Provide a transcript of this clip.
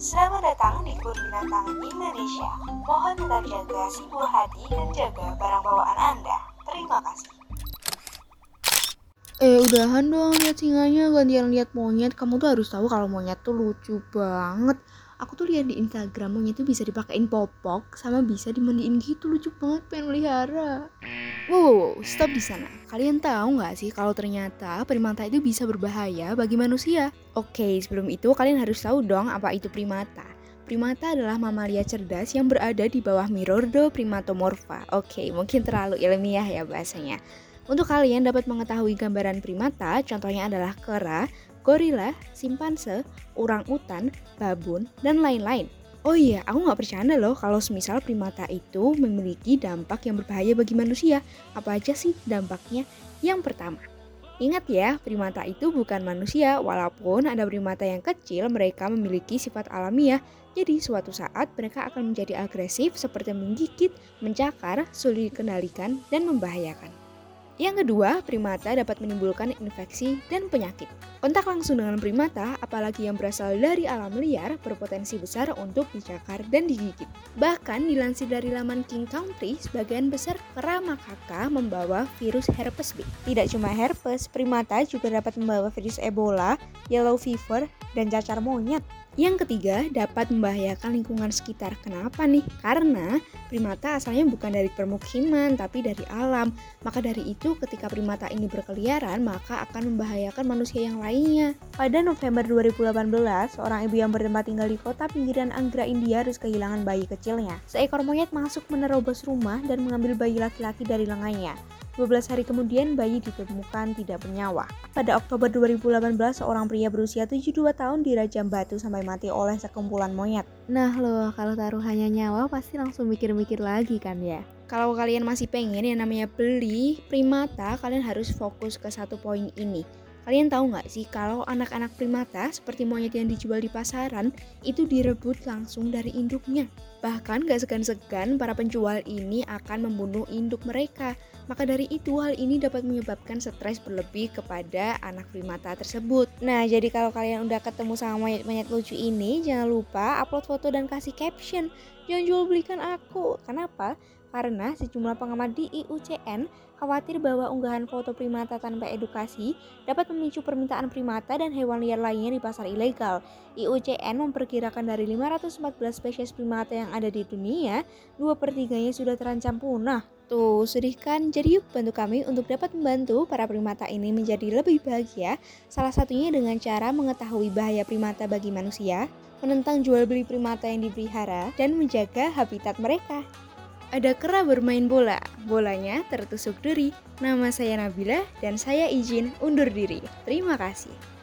kebun binatang Indonesia. Mohon tetap jaga si buah hati dan jaga barang bawaan Anda. Terima kasih. Eh udahan dong lihat singanya gantian lihat monyet kamu tuh harus tahu kalau monyet tuh lucu banget aku tuh lihat di Instagram monyet tuh bisa dipakein popok sama bisa dimandiin gitu lucu banget pengen melihara wow, wow, wow stop di sana kalian tahu nggak sih kalau ternyata primata itu bisa berbahaya bagi manusia oke sebelum itu kalian harus tahu dong apa itu primata Primata adalah mamalia cerdas yang berada di bawah Mirordo primatomorpha. Oke, mungkin terlalu ilmiah ya bahasanya. Untuk kalian dapat mengetahui gambaran primata, contohnya adalah kera, gorila, simpanse, orang utan, babun, dan lain-lain. Oh iya, aku nggak bercanda loh kalau semisal primata itu memiliki dampak yang berbahaya bagi manusia. Apa aja sih dampaknya? Yang pertama, Ingat ya, primata itu bukan manusia, walaupun ada primata yang kecil, mereka memiliki sifat alamiah. Jadi suatu saat mereka akan menjadi agresif seperti menggigit, mencakar, sulit dikendalikan, dan membahayakan. Yang kedua, primata dapat menimbulkan infeksi dan penyakit. Kontak langsung dengan primata, apalagi yang berasal dari alam liar, berpotensi besar untuk dicakar dan digigit. Bahkan dilansir dari laman King Country, sebagian besar kera makaka membawa virus herpes B. Tidak cuma herpes, primata juga dapat membawa virus Ebola, yellow fever, dan cacar monyet. Yang ketiga, dapat membahayakan lingkungan sekitar. Kenapa nih? Karena primata asalnya bukan dari permukiman, tapi dari alam. Maka dari itu, ketika primata ini berkeliaran, maka akan membahayakan manusia yang lainnya. Pada November 2018, seorang ibu yang bertempat tinggal di kota pinggiran Anggra, India harus kehilangan bayi kecilnya. Seekor monyet masuk menerobos rumah dan mengambil bayi laki-laki dari lengannya. 12 hari kemudian bayi ditemukan tidak bernyawa. Pada Oktober 2018, seorang pria berusia 72 tahun dirajam batu sampai mati oleh sekumpulan monyet. Nah loh, kalau taruhannya nyawa pasti langsung mikir-mikir lagi kan ya. Kalau kalian masih pengen yang namanya beli primata, kalian harus fokus ke satu poin ini. Kalian tahu nggak sih kalau anak-anak primata seperti monyet yang dijual di pasaran itu direbut langsung dari induknya. Bahkan gak segan-segan para penjual ini akan membunuh induk mereka maka dari itu hal ini dapat menyebabkan stres berlebih kepada anak primata tersebut. Nah, jadi kalau kalian udah ketemu sama monyet-monyet lucu ini, jangan lupa upload foto dan kasih caption. Jangan jual belikan aku. Kenapa? Karena sejumlah pengamat di IUCN khawatir bahwa unggahan foto primata tanpa edukasi dapat memicu permintaan primata dan hewan liar lainnya di pasar ilegal. IUCN memperkirakan dari 514 spesies primata yang ada di dunia, dua per sudah terancam punah. Tuh, sedih kan? Jadi yuk bantu kami untuk dapat membantu para primata ini menjadi lebih bahagia. Salah satunya dengan cara mengetahui bahaya primata bagi manusia, menentang jual beli primata yang dipelihara, dan menjaga habitat mereka. Ada kera bermain bola, bolanya tertusuk duri. Nama saya Nabila dan saya izin undur diri. Terima kasih.